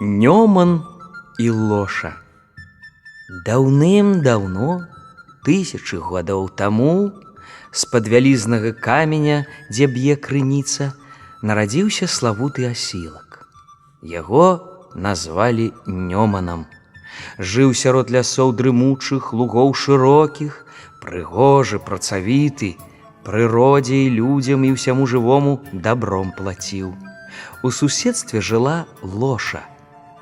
Нёман і лоша. Даўным-даўно, тысячы гадоў таму, з-пад вялізнага каменя, дзе б'е крыніца, нарадзіўся славуты асілак. Яго назвалі Нёманам. Жыў сярод лясоў дрымучых, лугоў шырокіх, прыгожы, працавіты, прыродзе і людзям і ўсяму жывому дабром плаціў. У суседстве жыла лоша.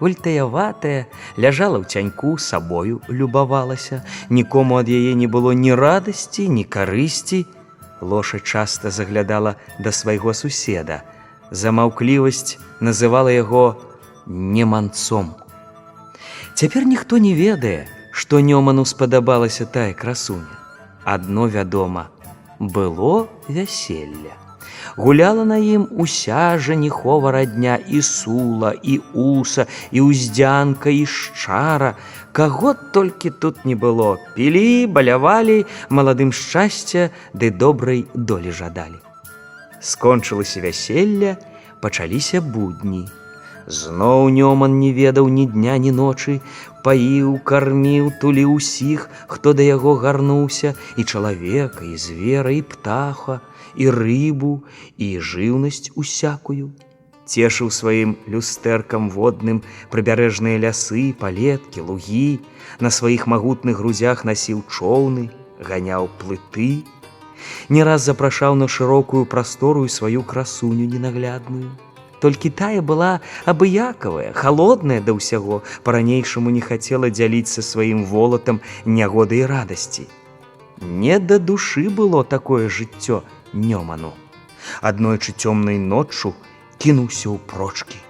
Ультаяватая ляжала ў цяньку сабою любавалася, нікому ад яе не было ні радасці, ні карысці. Лоша часта заглядала да свайго суседа. За маўклівасць называла яго неманцом. Цяпер ніхто не ведае, што Нёману спадабалася тая красуня. Адно вядома, было вяселле. Гуляла на ім уся жаніхова радня і сула, і уса, і ўздзянка, і шчара. Каго толькі тут не было, пілі, балявалі, маладым шчасця ды добрай долі жадалі. Скончылася вяселле, пачаліся будні. Зноў Нёман не ведаў ні дня, ні ночы, паіў, карміў, тулі ўсіх, хто да яго гарнуўся, і чалавека, і звера, і птаха, і рыбу, і жыўнасць усякую. Цешыў сваім люстэркам водным прыбярэжныя лясы, палеткі, лугі, на сваіх магутных грузях насіў чоўны, ганяў плыты. Не раз запрашаў на шырокую прастору сваю красуню ненаглядную. Толькі тая была абыякавая, холодная да ўсяго, па-ранейшаму не хацела дзяліцца сваім волатам нягоды і радасці. Не да душы было такое жыццё нёману. Аднойчы цёмнай ноччу кінуўся ў прочкі.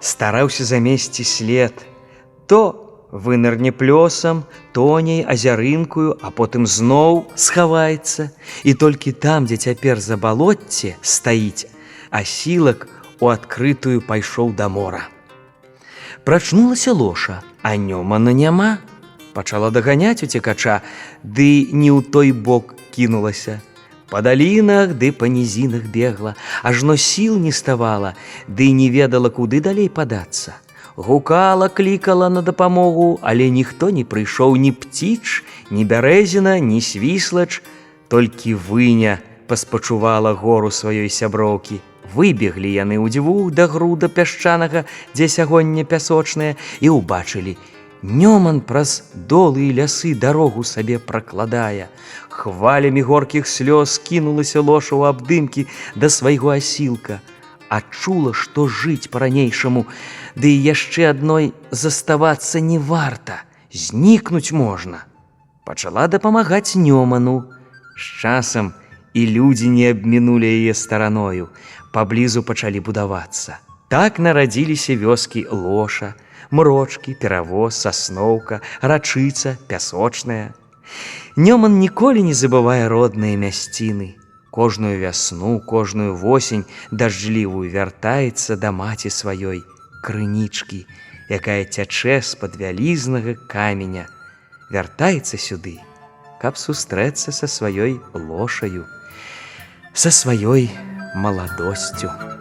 Стараўся замесці след, то вынырне плёсам, тоней азярынкую, а потым зноў схаваецца, і толькі там, дзе цяпер забалотце стаіць, асілак у адкрытую пайшоў да мора. Прачнулася лоша, а нёмана няма, пачала даганяць уцекача, ды не ў той бок кінулася. Па далінах ды па нізінах бегла, ажно сіл не ставала, ды не ведала, куды далей падацца. Гукала, клікала на дапамогу, але ніхто не прыйшоў ні пціч, ні бярэзіна, ні свіслач, толькі выня паспачувала гору сваёй сяброўкі. Выбеглі яны ў дзвюх да груда пясчанага, дзе сягоння пясочнае і ўбачылі. Нёман праз долы і лясы дарогу сабе пракладае. Хвалямі горкіх слёз кінулася лоша ў абдымкі да свайго асілка. Адчула, што жыць па-ранейшаму, ды і яшчэ адной заставацца не варта, знікнуць можна. Пачала дапамагаць Нёману. З часам і людзі не абмінулі яе стараною, паблізу пачалі будавацца. Так нарадзіліся вёскі лоша, мрочкі, перавоз, сасноўка, рачыца, пясочная. Нёман ніколі не забывае родныя мясціны. Кожную вясну, кожную восень дажджлівую вяртаецца да маці сваёй крынічкі, якая цячэ з-пад вялізнага каменя, вяртаецца сюды, каб сустрэцца са сваёй лошаю, са сваёй маладосцю.